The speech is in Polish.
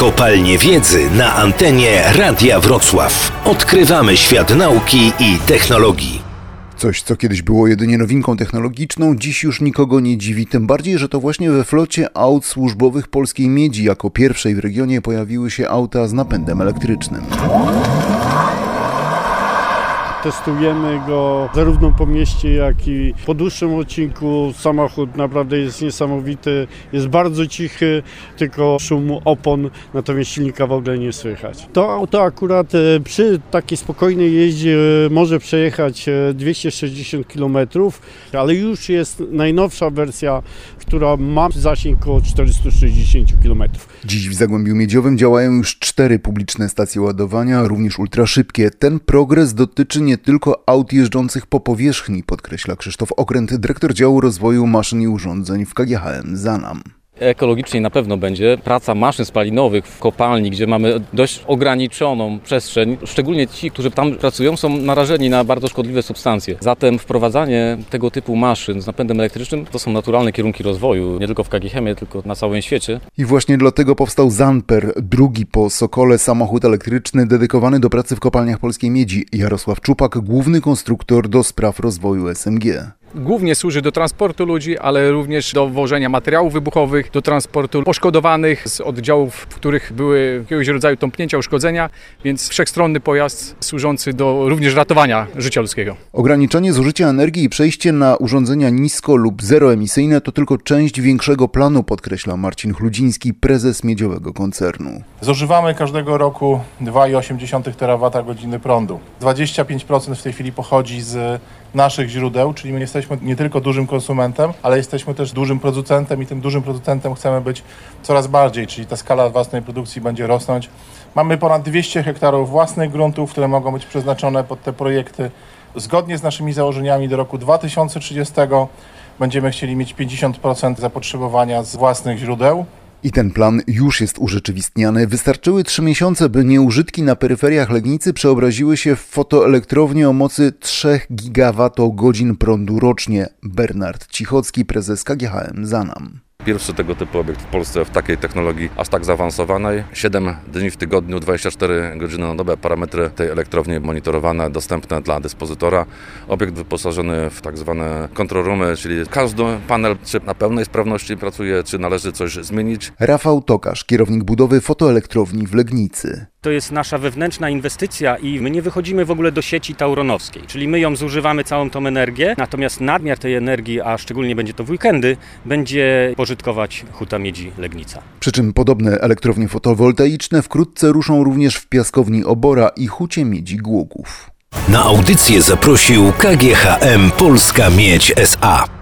Kopalnie Wiedzy na antenie Radia Wrocław. Odkrywamy świat nauki i technologii. Coś, co kiedyś było jedynie nowinką technologiczną, dziś już nikogo nie dziwi, tym bardziej, że to właśnie we flocie aut służbowych polskiej miedzi jako pierwszej w regionie pojawiły się auta z napędem elektrycznym. Testujemy go zarówno po mieście, jak i po dłuższym odcinku. Samochód naprawdę jest niesamowity, jest bardzo cichy, tylko szumu opon, natomiast silnika w ogóle nie słychać. To auto akurat e, przy takiej spokojnej jeździe e, może przejechać 260 e, km, ale już jest najnowsza wersja, która ma zasięg około 460 km. Dziś w Zagłębiu Miedziowym działają już cztery publiczne stacje ładowania, również ultraszybkie. Ten progres dotyczy nie tylko aut jeżdżących po powierzchni, podkreśla Krzysztof Okręt, dyrektor działu rozwoju maszyn i urządzeń w KGHM Zanam ekologiczniej na pewno będzie. Praca maszyn spalinowych w kopalni, gdzie mamy dość ograniczoną przestrzeń, szczególnie ci, którzy tam pracują, są narażeni na bardzo szkodliwe substancje. Zatem wprowadzanie tego typu maszyn z napędem elektrycznym to są naturalne kierunki rozwoju, nie tylko w KGHM, tylko na całym świecie. I właśnie dlatego powstał Zanper, drugi po Sokole samochód elektryczny dedykowany do pracy w kopalniach polskiej miedzi. Jarosław Czupak, główny konstruktor do spraw rozwoju SMG. Głównie służy do transportu ludzi, ale również do wożenia materiałów wybuchowych, do transportu poszkodowanych z oddziałów, w których były jakiegoś rodzaju tąpnięcia, uszkodzenia, więc wszechstronny pojazd służący do również ratowania życia ludzkiego. Ograniczenie zużycia energii i przejście na urządzenia nisko lub zeroemisyjne to tylko część większego planu, podkreśla Marcin Chludziński, prezes miedziowego koncernu. Zużywamy każdego roku 2,8 terawata prądu. 25% w tej chwili pochodzi z naszych źródeł, czyli my jesteśmy nie tylko dużym konsumentem, ale jesteśmy też dużym producentem i tym dużym producentem chcemy być coraz bardziej, czyli ta skala własnej produkcji będzie rosnąć. Mamy ponad 200 hektarów własnych gruntów, które mogą być przeznaczone pod te projekty. Zgodnie z naszymi założeniami do roku 2030 będziemy chcieli mieć 50% zapotrzebowania z własnych źródeł. I ten plan już jest urzeczywistniany. Wystarczyły trzy miesiące, by nieużytki na peryferiach Legnicy przeobraziły się w fotoelektrownię o mocy 3 gigawatogodzin prądu rocznie. Bernard Cichocki, prezes KGHM Zanam. Pierwszy tego typu obiekt w Polsce w takiej technologii aż tak zaawansowanej. 7 dni w tygodniu, 24 godziny na dobę, parametry tej elektrowni monitorowane, dostępne dla dyspozytora. Obiekt wyposażony w tak zwane control roomy, czyli każdy panel czy na pełnej sprawności pracuje, czy należy coś zmienić. Rafał Tokarz, kierownik budowy fotoelektrowni w Legnicy. To jest nasza wewnętrzna inwestycja i my nie wychodzimy w ogóle do sieci tauronowskiej, czyli my ją zużywamy całą tą energię, natomiast nadmiar tej energii, a szczególnie będzie to w weekendy, będzie pożytkować Huta Miedzi Legnica. Przy czym podobne elektrownie fotowoltaiczne wkrótce ruszą również w piaskowni Obora i Hucie Miedzi Głogów. Na audycję zaprosił KGHM Polska Miedź SA.